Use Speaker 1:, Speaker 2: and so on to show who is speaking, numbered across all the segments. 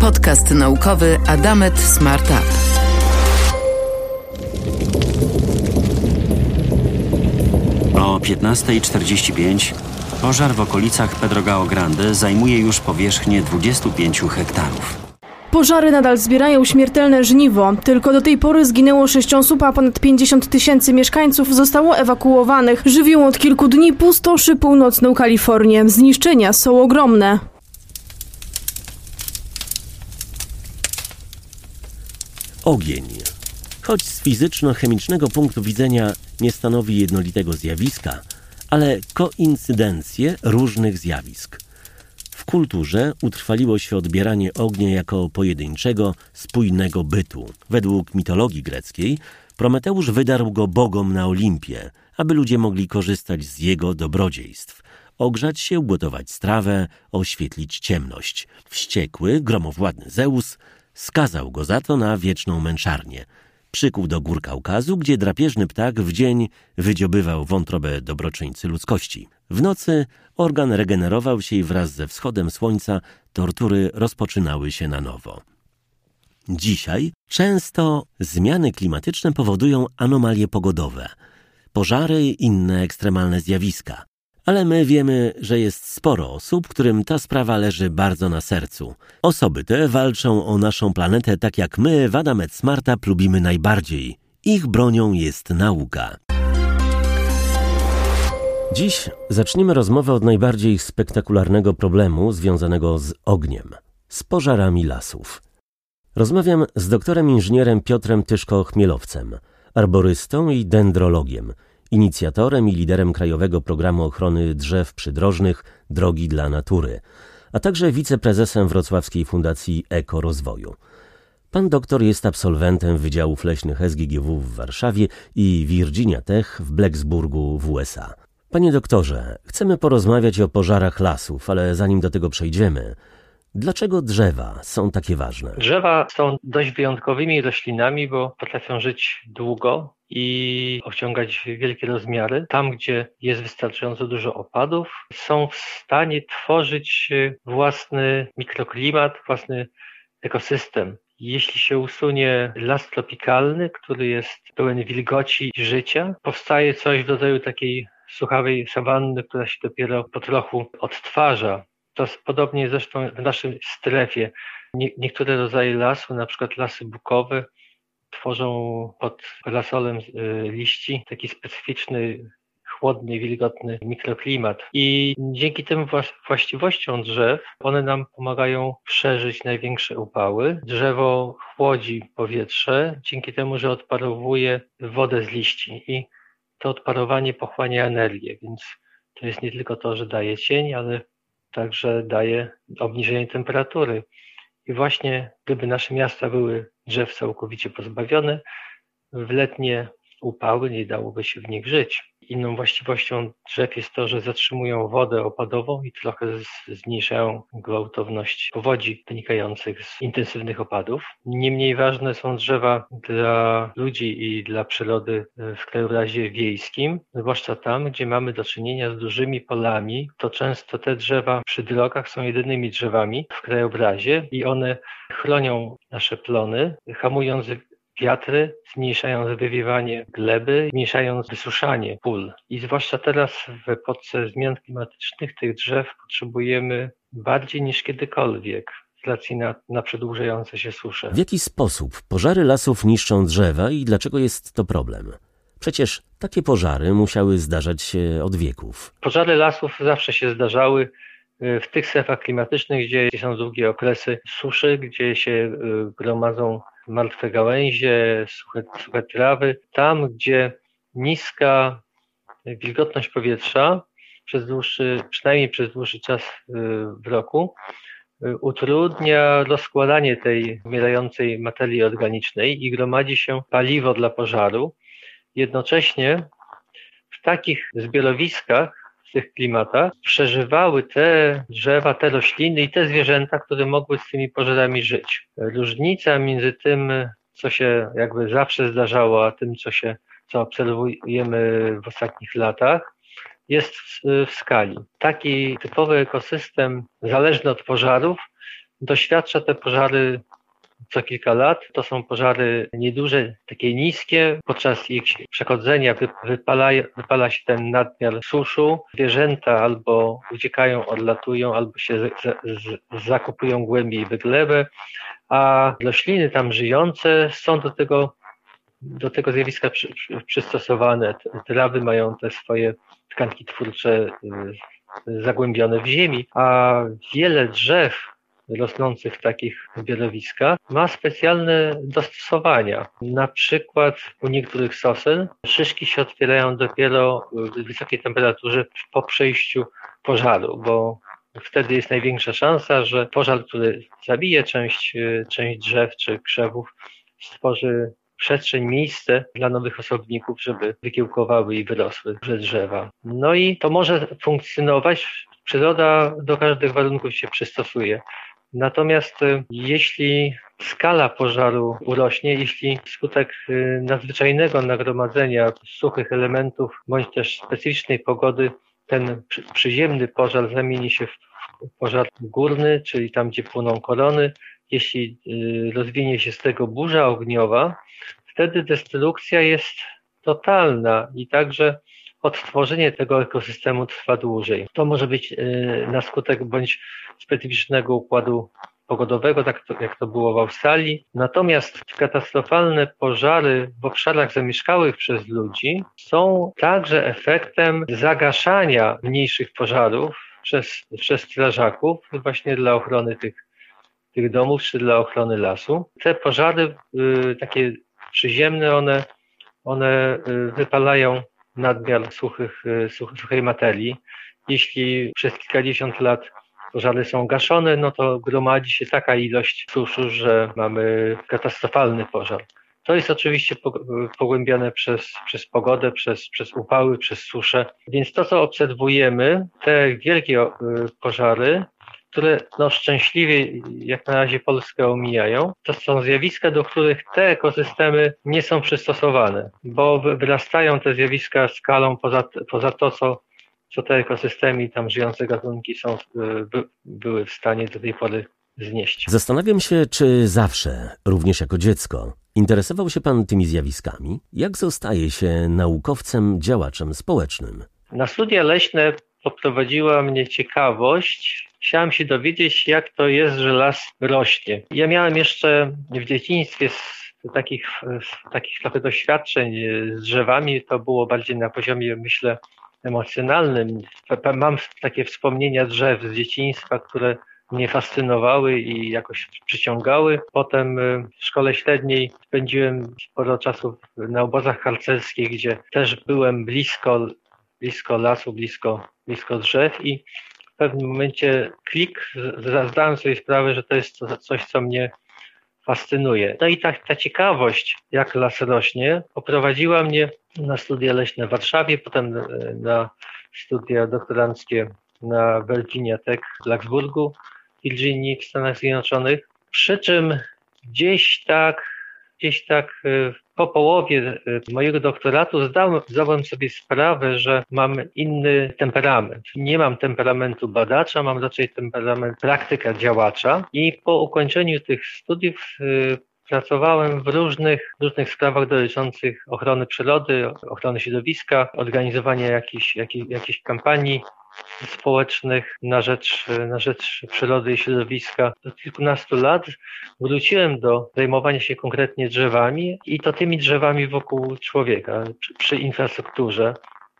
Speaker 1: Podcast naukowy Adamet Smart Up.
Speaker 2: O 15.45 pożar w okolicach Pedrogao Grande zajmuje już powierzchnię 25 hektarów.
Speaker 3: Pożary nadal zbierają śmiertelne żniwo. Tylko do tej pory zginęło 6 osób, a ponad 50 tysięcy mieszkańców zostało ewakuowanych. Żywią od kilku dni pustoszy północną Kalifornię. Zniszczenia są ogromne.
Speaker 4: Ogień. Choć z fizyczno-chemicznego punktu widzenia nie stanowi jednolitego zjawiska, ale koincydencje różnych zjawisk. W kulturze utrwaliło się odbieranie ognia jako pojedynczego, spójnego bytu. Według mitologii greckiej Prometeusz wydarł go bogom na Olimpie, aby ludzie mogli korzystać z jego dobrodziejstw. Ogrzać się, ugotować strawę, oświetlić ciemność. Wściekły, gromowładny Zeus skazał go za to na wieczną męczarnię. Przykuł do gór Kaukazu, gdzie drapieżny ptak w dzień wydziobywał wątrobę dobroczyńcy ludzkości. W nocy organ regenerował się i wraz ze wschodem słońca tortury rozpoczynały się na nowo. Dzisiaj często zmiany klimatyczne powodują anomalie pogodowe, pożary i inne ekstremalne zjawiska. Ale my wiemy, że jest sporo osób, którym ta sprawa leży bardzo na sercu. Osoby te walczą o naszą planetę tak jak my w Adamet Smarta lubimy najbardziej. Ich bronią jest nauka. Dziś zaczniemy rozmowę od najbardziej spektakularnego problemu związanego z ogniem z pożarami lasów. Rozmawiam z doktorem inżynierem Piotrem Tyszko-Chmielowcem, arborystą i dendrologiem, inicjatorem i liderem Krajowego Programu Ochrony Drzew Przydrożnych Drogi dla Natury, a także wiceprezesem Wrocławskiej Fundacji Ekorozwoju. Pan doktor jest absolwentem Wydziałów Leśnych SGGW w Warszawie i Virginia Tech w Blacksburgu w USA. Panie doktorze, chcemy porozmawiać o pożarach lasów, ale zanim do tego przejdziemy, dlaczego drzewa są takie ważne?
Speaker 5: Drzewa są dość wyjątkowymi roślinami, bo potrafią żyć długo i osiągać wielkie rozmiary. Tam, gdzie jest wystarczająco dużo opadów, są w stanie tworzyć własny mikroklimat, własny ekosystem. Jeśli się usunie las tropikalny, który jest pełen wilgoci i życia, powstaje coś w rodzaju takiej suchawej sawanny, która się dopiero po trochu odtwarza. To podobnie zresztą w naszej strefie. Nie, niektóre rodzaje lasu, na przykład lasy bukowe, tworzą pod parasolem liści taki specyficzny, chłodny, wilgotny mikroklimat. I dzięki tym właściwościom drzew one nam pomagają przeżyć największe upały. Drzewo chłodzi powietrze dzięki temu, że odparowuje wodę z liści i to odparowanie pochłania energię, więc to jest nie tylko to, że daje cień, ale także daje obniżenie temperatury. I właśnie gdyby nasze miasta były drzew całkowicie pozbawione, w letnie upały nie dałoby się w nich żyć. Inną właściwością drzew jest to, że zatrzymują wodę opadową i trochę zmniejszają gwałtowność powodzi wynikających z intensywnych opadów. Niemniej ważne są drzewa dla ludzi i dla przyrody w krajobrazie wiejskim, zwłaszcza tam, gdzie mamy do czynienia z dużymi polami, to często te drzewa przy drogach są jedynymi drzewami w krajobrazie i one chronią nasze plony, hamując wiatry, zmniejszając wywiewanie gleby, zmniejszając wysuszanie pól. I zwłaszcza teraz w epoce zmian klimatycznych tych drzew potrzebujemy bardziej niż kiedykolwiek z racji na, na przedłużające się susze.
Speaker 4: W jaki sposób pożary lasów niszczą drzewa i dlaczego jest to problem? Przecież takie pożary musiały zdarzać się od wieków.
Speaker 5: Pożary lasów zawsze się zdarzały w tych strefach klimatycznych, gdzie są długie okresy suszy, gdzie się gromadzą martwe gałęzie, suche, suche trawy, tam gdzie niska wilgotność powietrza przez dłuższy, przynajmniej przez dłuższy czas y, w roku, y, utrudnia rozkładanie tej umierającej materii organicznej i gromadzi się paliwo dla pożaru. Jednocześnie w takich zbiorowiskach w tych klimatach przeżywały te drzewa, te rośliny i te zwierzęta, które mogły z tymi pożarami żyć. Różnica między tym, co się jakby zawsze zdarzało, a tym, co się, co obserwujemy w ostatnich latach, jest w, w skali. Taki typowy ekosystem, zależny od pożarów, doświadcza te pożary co kilka lat. To są pożary nieduże, takie niskie. Podczas ich przechodzenia wypala, wypala się ten nadmiar suszu. Zwierzęta albo uciekają, odlatują, albo się z, z, głębiej w glebę, a rośliny tam żyjące są do tego do tego zjawiska przy, przy, przystosowane. Trawy mają te swoje tkanki twórcze y, zagłębione w ziemi, a wiele drzew rosnących w takich zbiorowiskach ma specjalne dostosowania. Na przykład u niektórych sosen szyszki się otwierają dopiero w wysokiej temperaturze po przejściu pożaru, bo wtedy jest największa szansa, że pożar, który zabije część, część drzew czy krzewów, stworzy przestrzeń, miejsce dla nowych osobników, żeby wykiełkowały i wyrosły duże drzewa. No i to może funkcjonować. Przyroda do każdych warunków się przystosuje. Natomiast y, jeśli skala pożaru urośnie, jeśli wskutek y, nadzwyczajnego nagromadzenia suchych elementów bądź też specyficznej pogody ten przyziemny pożar zamieni się w pożar górny, czyli tam, gdzie płoną korony, jeśli y, rozwinie się z tego burza ogniowa, wtedy destrukcja jest totalna i także odtworzenie tego ekosystemu trwa dłużej. To może być y, na skutek bądź specyficznego układu pogodowego, tak to, jak to było w Australii. Natomiast katastrofalne pożary w obszarach zamieszkałych przez ludzi są także efektem zagaszania mniejszych pożarów przez, przez strażaków właśnie dla ochrony tych, tych domów czy dla ochrony lasu. Te pożary y, takie przyziemne, one, one y, wypalają nadmiar suchych, y, suchej materii. Jeśli przez kilkadziesiąt lat pożary są gaszone, no to gromadzi się taka ilość suszu, że mamy katastrofalny pożar. To jest oczywiście pogłębiane przez, przez pogodę, przez, przez upały, przez suszę. Więc to, co obserwujemy, te wielkie y, pożary, które no, szczęśliwie jak na razie Polskę omijają, to są zjawiska, do których te ekosystemy nie są przystosowane, bo wyrastają te zjawiska skalą poza, poza to, co, co te ekosystemy i tam żyjące gatunki są, y, by, były w stanie do tej pory znieść.
Speaker 4: Zastanawiam się, czy zawsze, również jako dziecko, interesował się Pan tymi zjawiskami? Jak zostaje się naukowcem, działaczem społecznym?
Speaker 5: Na studia leśne poprowadziła mnie ciekawość. Chciałem się dowiedzieć, jak to jest, że las rośnie. Ja miałem jeszcze w dzieciństwie takich, takich trochę doświadczeń z drzewami. To było bardziej na poziomie, myślę, emocjonalnym. Mam takie wspomnienia drzew z dzieciństwa, które mnie fascynowały i jakoś przyciągały. Potem w szkole średniej spędziłem sporo czasu na obozach harcerskich, gdzie też byłem blisko blisko lasu, blisko, blisko drzew i w pewnym momencie klik, zdałem sobie sprawę, że to jest coś, co mnie fascynuje. No i ta, ta ciekawość, jak las rośnie, poprowadziła mnie na studia leśne w Warszawie, potem e, na studia doktoranckie na Virginia Tech w Blacksburgu, Virginii w Stanach Zjednoczonych. Przy czym gdzieś tak, gdzieś tak e, po połowie e, mojego doktoratu zdałem, zdałem sobie sprawę, że mam inny temperament. Nie mam temperamentu badacza, mam raczej temperament praktyka działacza i po ukończeniu tych studiów e, Pracowałem w różnych, różnych sprawach dotyczących ochrony przyrody, ochrony środowiska, organizowania jakichś, jakichś, jakichś kampanii społecznych na rzecz, na rzecz przyrody i środowiska. Od kilkunastu lat wróciłem do zajmowania się konkretnie drzewami i to tymi drzewami wokół człowieka, przy, przy infrastrukturze.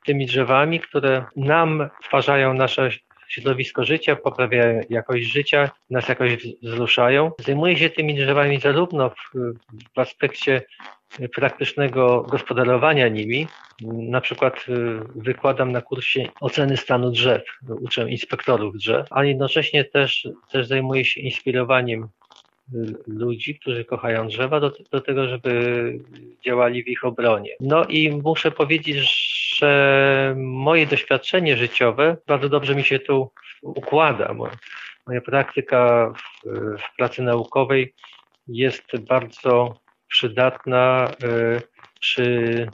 Speaker 5: Tymi drzewami, które nam stwarzają nasze środowisko życia, poprawiają jakość życia, nas jakoś wzruszają. Zajmuję się tymi drzewami zarówno w, w aspekcie praktycznego gospodarowania nimi. Na przykład y, wykładam na kursie oceny stanu drzew, uczę inspektorów drzew, a jednocześnie też, też zajmuję się inspirowaniem ludzi, którzy kochają drzewa, do, do tego, żeby działali w ich obronie. No i muszę powiedzieć, że moje doświadczenie życiowe bardzo dobrze mi się tu układa. Moja praktyka w, w pracy naukowej jest bardzo przydatna y, przy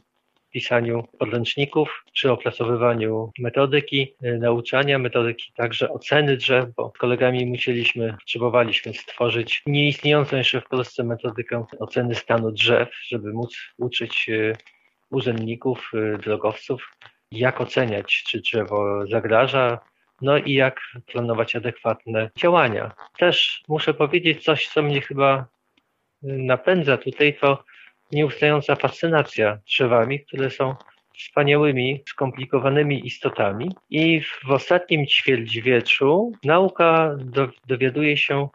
Speaker 5: pisaniu podręczników, przy opracowywaniu metodyki y, nauczania, metodyki także oceny drzew, bo z kolegami musieliśmy, potrzebowaliśmy stworzyć nieistniejącą jeszcze w Polsce metodykę oceny stanu drzew, żeby móc uczyć y, urzędników, y, drogowców, jak oceniać, czy drzewo zagraża, no i jak planować adekwatne działania. Też muszę powiedzieć coś, co mnie chyba napędza tutaj, to nieustająca fascynacja drzewami, które są wspaniałymi, skomplikowanymi istotami. I w ostatnim ćwierćwieczu nauka do, dowiaduje się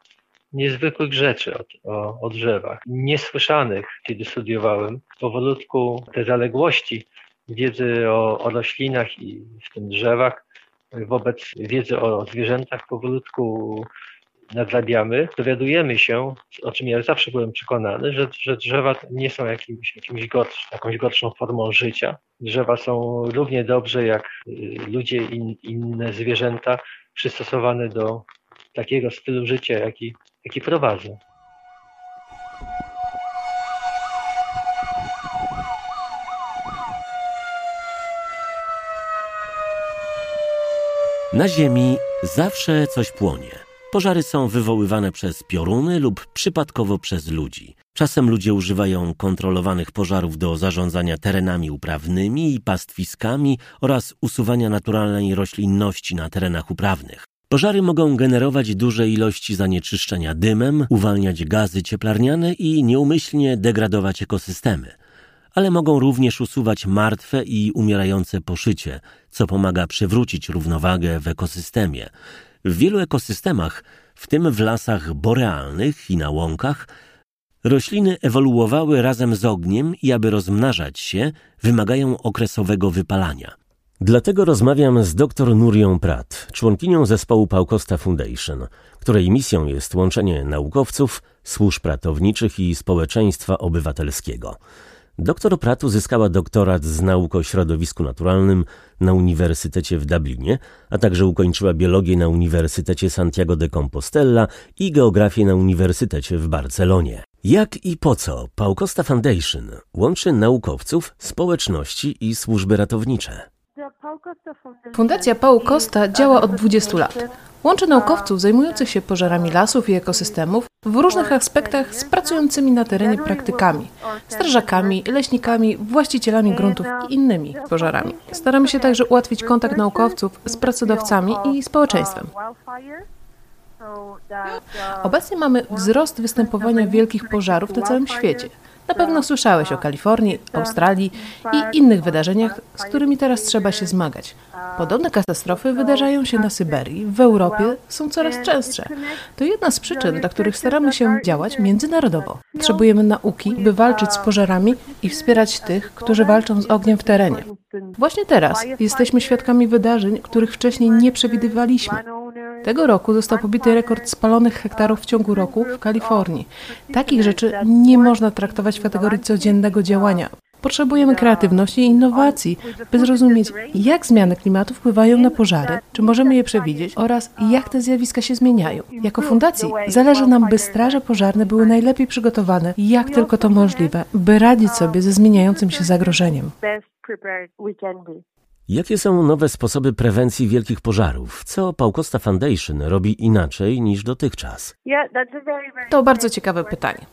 Speaker 5: niezwykłych rzeczy o, o, o drzewach, niesłyszanych, kiedy studiowałem. Powolutku te zaległości wiedzy o, o roślinach i w tym drzewach wobec wiedzy o zwierzętach powolutku nadrabiamy, dowiadujemy się, o czym ja zawsze byłem przekonany, że, że drzewa nie są jakimś, jakimś gorsz, jakąś gorszą formą życia. Drzewa są równie dobrze jak y, ludzie i inne zwierzęta przystosowane do takiego stylu życia, jaki, jaki prowadzą.
Speaker 4: Na Ziemi zawsze coś płonie. Pożary są wywoływane przez pioruny lub przypadkowo przez ludzi. Czasem ludzie używają kontrolowanych pożarów do zarządzania terenami uprawnymi i pastwiskami oraz usuwania naturalnej roślinności na terenach uprawnych. Pożary mogą generować duże ilości zanieczyszczenia dymem, uwalniać gazy cieplarniane i nieumyślnie degradować ekosystemy. Ale mogą również usuwać martwe i umierające poszycie, co pomaga przywrócić równowagę w ekosystemie. W wielu ekosystemach, w tym w lasach borealnych i na łąkach, rośliny ewoluowały razem z ogniem i aby rozmnażać się, wymagają okresowego wypalania. Dlatego rozmawiam z dr Nurią Prat, członkinią zespołu Paukosta Foundation, której misją jest łączenie naukowców, służb ratowniczych i społeczeństwa obywatelskiego – Doktor Pratt uzyskała doktorat z nauk o środowisku naturalnym na Uniwersytecie w Dublinie, a także ukończyła biologię na Uniwersytecie Santiago de Compostela i geografię na Uniwersytecie w Barcelonie. Jak i po co Pau Costa Foundation łączy naukowców, społeczności i służby ratownicze?
Speaker 6: Fundacja Paul Costa działa od 20 lat. Łączy naukowców zajmujących się pożarami lasów i ekosystemów w różnych aspektach z pracującymi na terenie praktykami, strażakami, leśnikami, właścicielami gruntów i innymi pożarami. Staramy się także ułatwić kontakt naukowców z pracodawcami i społeczeństwem. Obecnie mamy wzrost występowania wielkich pożarów na całym świecie. Na pewno słyszałeś o Kalifornii, Australii i innych wydarzeniach, z którymi teraz trzeba się zmagać. Podobne katastrofy wydarzają się na Syberii, w Europie są coraz częstsze. To jedna z przyczyn, dla których staramy się działać międzynarodowo. Potrzebujemy nauki, by walczyć z pożarami i wspierać tych, którzy walczą z ogniem w terenie. Właśnie teraz jesteśmy świadkami wydarzeń, których wcześniej nie przewidywaliśmy. Tego roku został pobity rekord spalonych hektarów w ciągu roku w Kalifornii. Takich rzeczy nie można traktować w kategorii codziennego działania. Potrzebujemy kreatywności i innowacji, by zrozumieć, jak zmiany klimatu wpływają na pożary, czy możemy je przewidzieć oraz jak te zjawiska się zmieniają. Jako fundacji zależy nam, by straże pożarne były najlepiej przygotowane, jak tylko to możliwe, by radzić sobie ze zmieniającym się zagrożeniem.
Speaker 4: Jakie są nowe sposoby prewencji wielkich pożarów? Co Paukosta Foundation robi inaczej niż dotychczas?
Speaker 6: To bardzo ciekawe pytanie.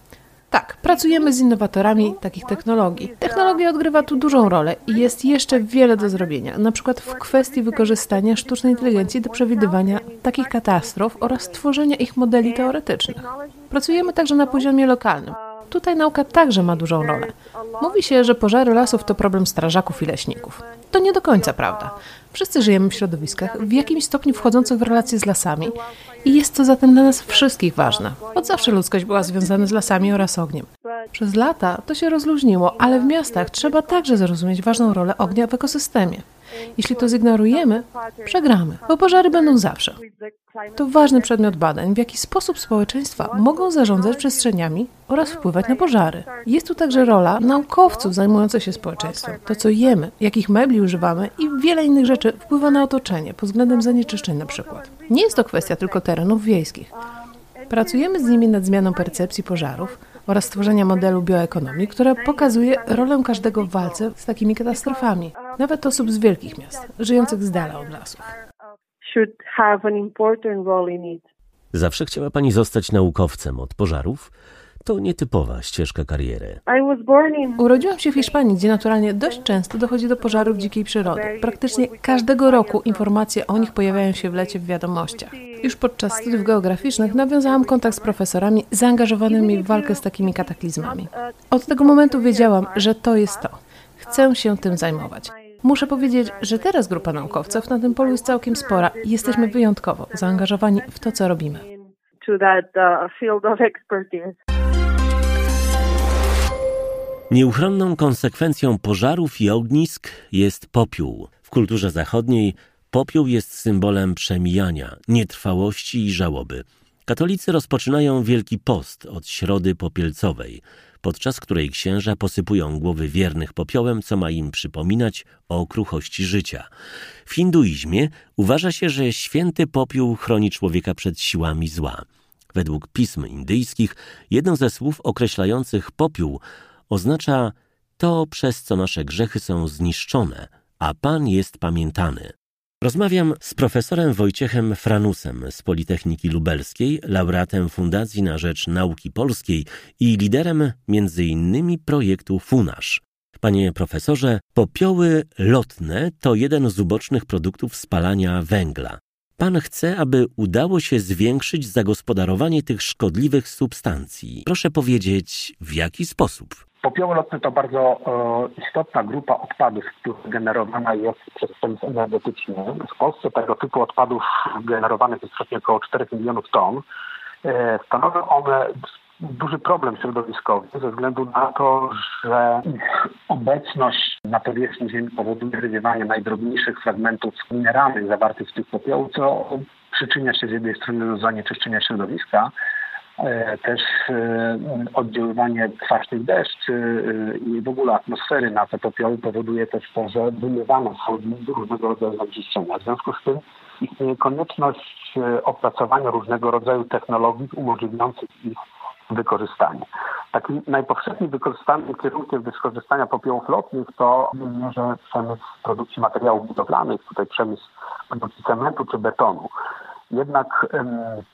Speaker 6: Tak, pracujemy z innowatorami takich technologii. Technologia odgrywa tu dużą rolę i jest jeszcze wiele do zrobienia, na przykład w kwestii wykorzystania sztucznej inteligencji do przewidywania takich katastrof oraz tworzenia ich modeli teoretycznych. Pracujemy także na poziomie lokalnym. Tutaj nauka także ma dużą rolę. Mówi się, że pożary lasów to problem strażaków i leśników. To nie do końca prawda. Wszyscy żyjemy w środowiskach w jakimś stopniu wchodzących w relacje z lasami i jest to zatem dla nas wszystkich ważne. Od zawsze ludzkość była związana z lasami oraz ogniem. Przez lata to się rozluźniło, ale w miastach trzeba także zrozumieć ważną rolę ognia w ekosystemie. Jeśli to zignorujemy, przegramy, bo pożary będą zawsze. To ważny przedmiot badań, w jaki sposób społeczeństwa mogą zarządzać przestrzeniami oraz wpływać na pożary. Jest tu także rola naukowców zajmujących się społeczeństwem. To, co jemy, jakich mebli używamy i wiele innych rzeczy wpływa na otoczenie pod względem zanieczyszczeń na przykład. Nie jest to kwestia tylko terenów wiejskich. Pracujemy z nimi nad zmianą percepcji pożarów oraz stworzenia modelu bioekonomii, która pokazuje rolę każdego w walce z takimi katastrofami, nawet osób z wielkich miast, żyjących z dala od lasów.
Speaker 4: Zawsze chciała pani zostać naukowcem od pożarów? To nietypowa ścieżka kariery.
Speaker 6: Urodziłam się w Hiszpanii, gdzie naturalnie dość często dochodzi do pożarów dzikiej przyrody. Praktycznie każdego roku informacje o nich pojawiają się w lecie w wiadomościach. Już podczas studiów geograficznych nawiązałam kontakt z profesorami zaangażowanymi w walkę z takimi kataklizmami. Od tego momentu wiedziałam, że to jest to. Chcę się tym zajmować. Muszę powiedzieć, że teraz grupa naukowców na tym polu jest całkiem spora i jesteśmy wyjątkowo zaangażowani w to, co robimy.
Speaker 4: Nieuchronną konsekwencją pożarów i ognisk jest popiół. W kulturze zachodniej popiół jest symbolem przemijania, nietrwałości i żałoby. Katolicy rozpoczynają Wielki Post od Środy Popielcowej, podczas której księża posypują głowy wiernych popiołem, co ma im przypominać o kruchości życia. W hinduizmie uważa się, że święty popiół chroni człowieka przed siłami zła. Według pism indyjskich jedno ze słów określających popiół oznacza to, przez co nasze grzechy są zniszczone, a Pan jest pamiętany. Rozmawiam z profesorem Wojciechem Franusem z Politechniki Lubelskiej, laureatem Fundacji na Rzecz Nauki Polskiej i liderem m.in. projektu FUNASZ. Panie profesorze, popioły lotne to jeden z ubocznych produktów spalania węgla. Pan chce, aby udało się zwiększyć zagospodarowanie tych szkodliwych substancji. Proszę powiedzieć, w jaki sposób?
Speaker 7: Popioły lotne to bardzo e, istotna grupa odpadów, która generowana jest przez przemysł energetyczny. W Polsce tego typu odpadów generowanych jest przeciętnie około 4 milionów ton. E, stanowią one duży problem środowiskowy ze względu na to, że ich obecność na powierzchni Ziemi powoduje wywiewanie najdrobniejszych fragmentów mineralnych zawartych w tych popiołach, co przyczynia się z jednej strony do zanieczyszczenia środowiska, też e, oddziaływanie kwaśnych deszczy e, i w ogóle atmosfery na te popioły powoduje też to, że wymywane są różnego rodzaju zanieczyszczenia. W związku z tym istnieje konieczność opracowania różnego rodzaju technologii umożliwiających ich wykorzystanie. Takim najpowszechniej wykorzystanym kierunkiem wykorzystania popiołów lotnych to że przemysł produkcji materiałów budowlanych, tutaj przemysł produkcji cementu czy betonu. Jednak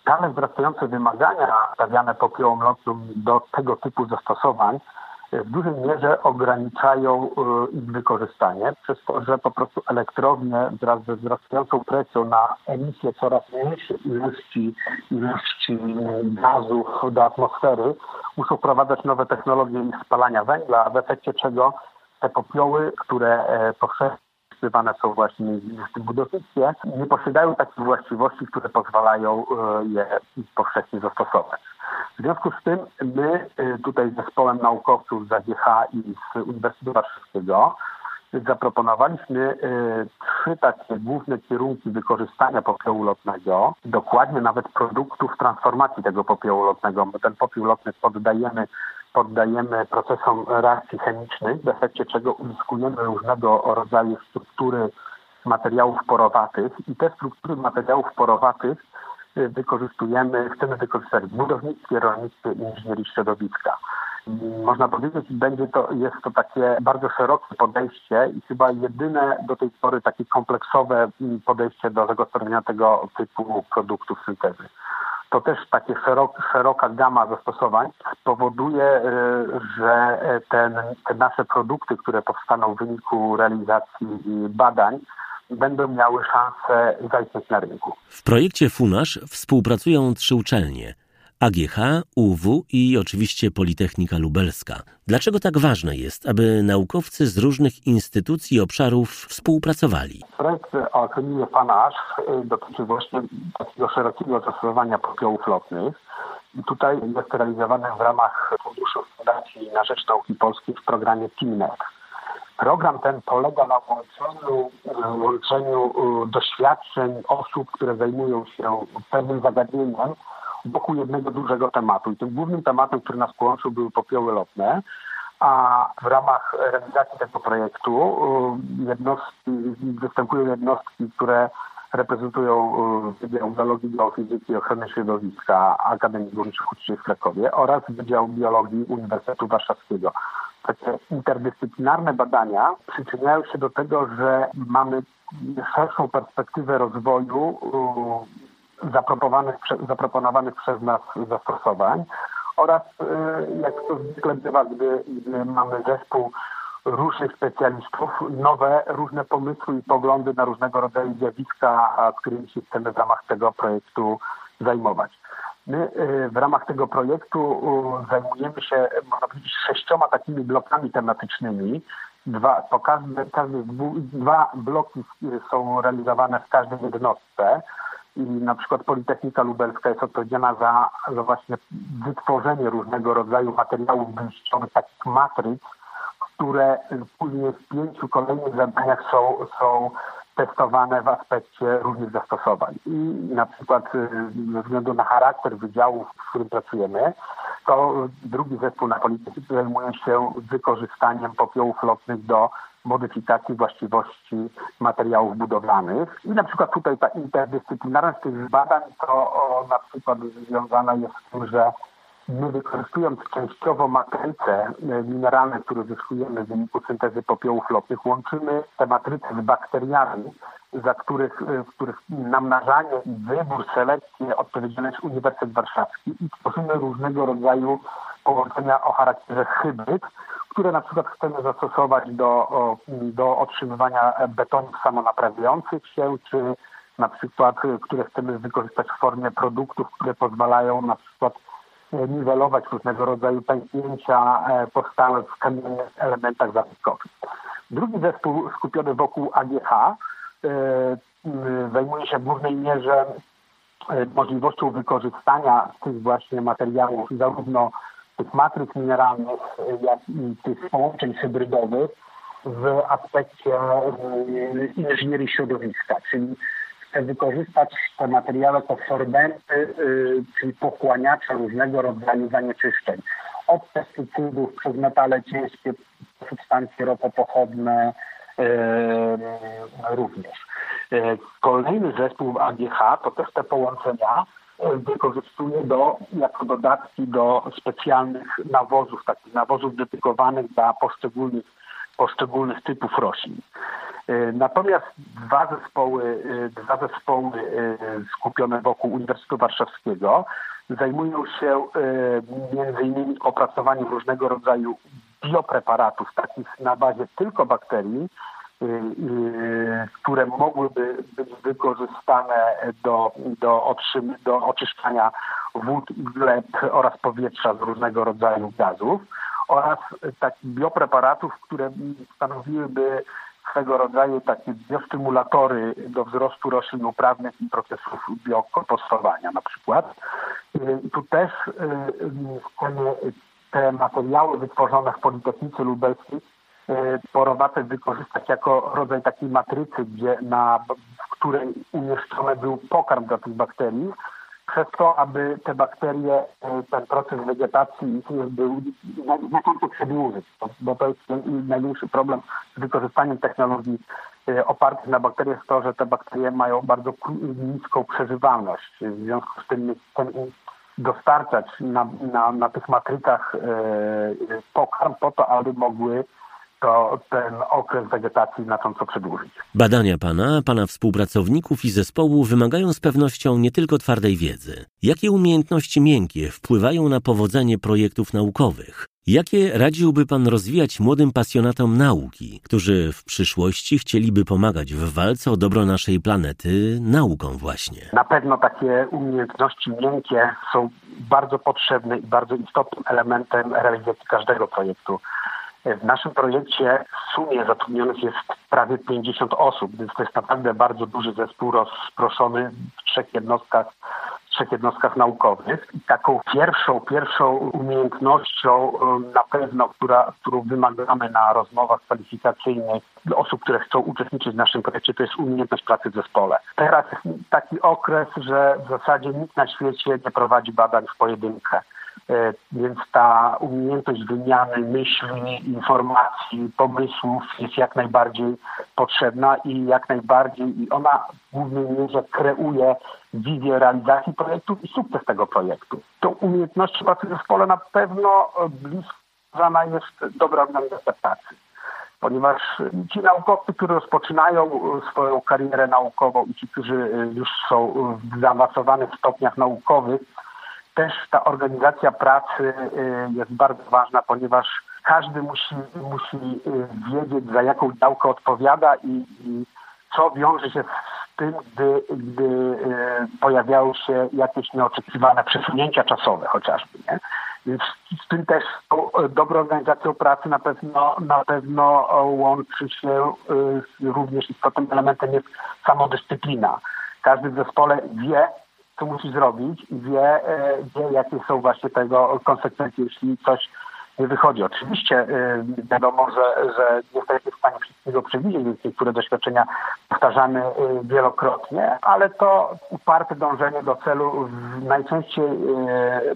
Speaker 7: stale wzrastające wymagania stawiane popiołom lotnym do tego typu zastosowań e, w dużej mierze ograniczają e, ich wykorzystanie, przez to, że po prostu elektrownie wraz ze wzrastającą presją na emisję coraz mniejszej ilości, ilości gazów do atmosfery muszą wprowadzać nowe technologie spalania węgla, w efekcie czego te popioły, które e, powszechnie wykorzystywane są właśnie w tym budownictwie, nie posiadają takich właściwości, które pozwalają e, je powszechnie zastosować. W związku z tym my e, tutaj z zespołem naukowców z AGH i z Uniwersytetu Warszawskiego zaproponowaliśmy e, trzy takie główne kierunki wykorzystania popiołu lotnego, dokładnie nawet produktów transformacji tego popiołu lotnego, bo ten popiół lotny poddajemy poddajemy procesom reakcji chemicznych, w efekcie czego uzyskujemy różnego rodzaju struktury materiałów porowatych i te struktury materiałów porowatych y, wykorzystujemy, chcemy wykorzystać w budownictwie, rolnictwie i inżynierii środowiska. Można powiedzieć, będzie to, jest to takie bardzo szerokie podejście i chyba jedyne do tej pory takie kompleksowe mm, podejście do zagospodarowania tego typu produktów syntezy to też takie szerok, szeroka gama zastosowań powoduje, e, że ten, te nasze produkty, które powstaną w wyniku realizacji badań, będą miały szansę zaistnieć na rynku.
Speaker 4: W projekcie FUNASZ współpracują trzy uczelnie – AGH, UW i oczywiście Politechnika Lubelska. Dlaczego tak ważne jest, aby naukowcy z różnych instytucji i obszarów współpracowali?
Speaker 7: Projekt o akroninie PANASZ y, dotyczy właśnie takiego szerokiego zastosowania popiołów lotnych. I tutaj jest realizowany w ramach Funduszu Fundacji na Rzecz Nauki Polskiej w programie TIMNET. Program ten polega na łączeniu, łączeniu y, doświadczeń osób, które zajmują się pewnym zagadnieniem wokół jednego dużego tematu. I tym głównym tematem, który nas połączył, były popioły lotne. A w ramach realizacji tego projektu y, jednostki, występują jednostki, które reprezentują Wydział Biologii, Geofizyki i Ochrony Środowiska Akademii Górniczych Uczniów w Krakowie oraz Wydział Biologii Uniwersytetu Warszawskiego. Takie interdyscyplinarne badania przyczyniają się do tego, że mamy szerszą perspektywę rozwoju zaproponowanych, przez nas zastosowań oraz jak to zwykle bywa, gdy, gdy mamy zespół różnych specjalistów, nowe, różne pomysły i poglądy na różnego rodzaju zjawiska, którymi się chcemy w ramach tego projektu zajmować. My w ramach tego projektu zajmujemy się, można powiedzieć, sześcioma takimi blokami tematycznymi. Dwa, po każdy, każdy dwa bloki są realizowane w każdej jednostce i na przykład Politechnika Lubelska jest odpowiedzialna za, za właśnie wytworzenie różnego rodzaju materiałów wyjściowych, takich matryc, które później w pięciu kolejnych zadaniach są, są testowane w aspekcie różnych zastosowań. I na przykład ze względu na charakter wydziału, w którym pracujemy, to drugi zespół na Politechnice zajmuje się wykorzystaniem popiołów lotnych do modyfikacji właściwości materiałów budowlanych. I na przykład tutaj ta interdyscyplinarność tych badań to o, na przykład związana jest z tym, że my wykorzystując częściowo matryce mineralne, które zyskujemy w wyniku syntezy popiołów lotnych, łączymy te matryce z bakteriami, za których, e, w których namnażanie i wybór, selekcję odpowiedzialny jest Uniwersytet Warszawski i tworzymy różnego rodzaju połączenia o charakterze hybryd, które na przykład chcemy zastosować do, do otrzymywania betonów samonaprawiających się, czy na przykład, które chcemy wykorzystać w formie produktów, które pozwalają na przykład e, niwelować różnego rodzaju pęknięcia e, powstałe w kamiennych elementach zabytkowych. Drugi zespół skupiony wokół AGH e, zajmuje się w głównej mierze możliwością wykorzystania tych właśnie materiałów zarówno tych matryc mineralnych, jak i tych połączeń hybrydowych w aspekcie inżynierii środowiska, czyli chcę wykorzystać te materiały jako sorbenty, y, czyli pochłaniacze różnego rodzaju zanieczyszczeń. Od pestycydów przez metale ciężkie, substancje ropopochodne y, również. Kolejny zespół AGH to też te połączenia wykorzystuje do, jako dodatki do specjalnych nawozów, takich nawozów dedykowanych dla poszczególnych, poszczególnych typów roślin. E, natomiast dwa zespoły, e, dwa zespoły e, skupione wokół Uniwersytetu Warszawskiego zajmują się między innymi opracowaniem różnego rodzaju biopreparatów, takich na bazie tylko bakterii, które mogłyby być wykorzystane do, do, otrzym, do oczyszczania wód gleb oraz powietrza z różnego rodzaju gazów oraz takich biopreparatów, które stanowiłyby swego rodzaju takie biostymulatory do wzrostu roślin uprawnych i procesów biokompostowania na przykład. Y, tu też te materiały wytworzone w Politechnice Lubelskiej E, porowate wykorzystać jako rodzaj takiej matrycy, gdzie na, w której umieszczony był pokarm dla tych bakterii, przez to, aby te bakterie, e, ten proces wegetacji był znacząco przedłużyć, bo to jest największy problem z wykorzystaniem technologii e, opartych na bakteriach to, że te bakterie mają bardzo niską przeżywalność. W związku z tym dostarczać na, na, na tych matrycach pokarm po to, aby mogły to ten okres wegetacji znacząco przedłużyć.
Speaker 4: Badania pana, pana współpracowników i zespołu wymagają z pewnością nie tylko twardej wiedzy. Jakie umiejętności miękkie wpływają na powodzenie projektów naukowych? Jakie radziłby Pan rozwijać młodym pasjonatom nauki, którzy w przyszłości chcieliby pomagać w walce o dobro naszej planety nauką właśnie?
Speaker 7: Na pewno takie umiejętności miękkie są bardzo potrzebne i bardzo istotnym elementem realizacji każdego projektu. W naszym projekcie w sumie zatrudnionych jest prawie 50 osób, więc to jest naprawdę bardzo duży zespół rozproszony w trzech jednostkach, trzech jednostkach naukowych. I taką pierwszą, pierwszą umiejętnością na pewno, która, którą wymagamy na rozmowach kwalifikacyjnych osób, które chcą uczestniczyć w naszym projekcie, to jest umiejętność pracy w zespole. Teraz taki okres, że w zasadzie nikt na świecie nie prowadzi badań w pojedynkę więc ta umiejętność wymiany myśli, informacji, pomysłów jest jak najbardziej potrzebna i jak najbardziej i ona w głównej mierze kreuje wizję realizacji projektu i sukces tego projektu. Tą umiejętnością pracy w zespole na pewno bliska jest dobra organizacja pracy ponieważ ci naukowcy, którzy rozpoczynają swoją karierę naukową i ci, którzy już są w zaawansowanych stopniach naukowych, też ta organizacja pracy y, jest bardzo ważna, ponieważ każdy musi, musi y, wiedzieć, za jaką działkę odpowiada i, i co wiąże się z tym, gdy, gdy y, pojawiają się jakieś nieoczekiwane przesunięcia czasowe chociażby. Nie? Więc z tym też dobrą organizacją pracy na pewno, na pewno łączy się również istotnym elementem jest samodyscyplina. Każdy w zespole wie, co musi zrobić i wie, e, wie jakie są właśnie tego konsekwencje, jeśli coś nie wychodzi. Oczywiście e, wiadomo, że, że nie jesteśmy w stanie wszystkiego przewidzieć, więc niektóre doświadczenia powtarzamy e, wielokrotnie, ale to uparte dążenie do celu najczęściej,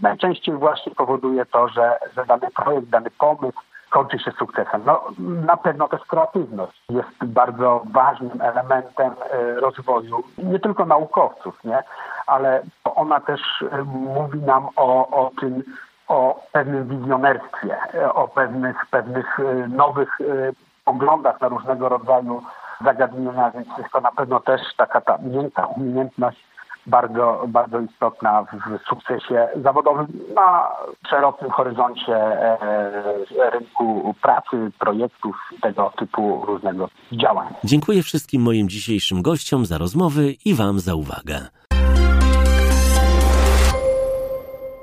Speaker 7: najczęściej właśnie powoduje to, że, że dany projekt, dany pomysł kończy się sukcesem. No, na pewno też kreatywność jest bardzo ważnym elementem rozwoju nie tylko naukowców, nie? ale ona też e, mówi nam o, o tym, o pewnym wizjonerstwie, e, o pewnych, pewnych e, nowych poglądach na różnego rodzaju zagadnienia, więc jest to na pewno też taka ta miękka umiejętność bardzo, bardzo istotna w sukcesie zawodowym na szerokim horyzoncie rynku pracy, projektów tego typu różnego działań.
Speaker 4: Dziękuję wszystkim moim dzisiejszym gościom za rozmowy i Wam za uwagę.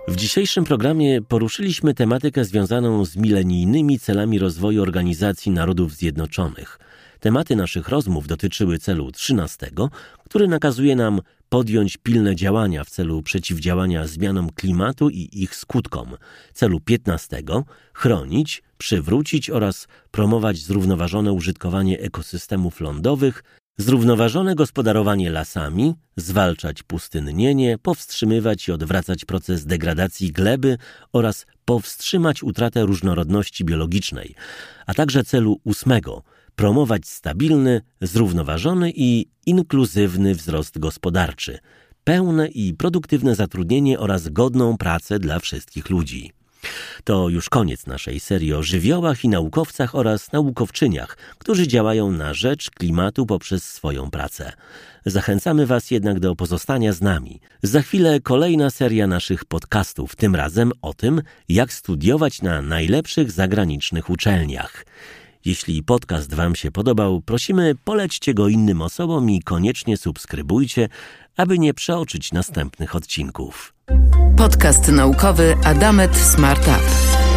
Speaker 4: W dzisiejszym programie poruszyliśmy tematykę związaną z milenijnymi celami rozwoju Organizacji Narodów Zjednoczonych. Tematy naszych rozmów dotyczyły celu 13, który nakazuje nam podjąć pilne działania w celu przeciwdziałania zmianom klimatu i ich skutkom. Celu 15 chronić, przywrócić oraz promować zrównoważone użytkowanie ekosystemów lądowych Zrównoważone gospodarowanie lasami, zwalczać pustynnienie, powstrzymywać i odwracać proces degradacji gleby oraz powstrzymać utratę różnorodności biologicznej, a także celu ósmego promować stabilny, zrównoważony i inkluzywny wzrost gospodarczy, pełne i produktywne zatrudnienie oraz godną pracę dla wszystkich ludzi. To już koniec naszej serii o żywiołach i naukowcach oraz naukowczyniach, którzy działają na rzecz klimatu poprzez swoją pracę. Zachęcamy Was jednak do pozostania z nami. Za chwilę kolejna seria naszych podcastów, tym razem o tym, jak studiować na najlepszych zagranicznych uczelniach. Jeśli podcast Wam się podobał, prosimy polećcie go innym osobom i koniecznie subskrybujcie, aby nie przeoczyć następnych odcinków.
Speaker 1: Podcast naukowy Adamet Smart Up.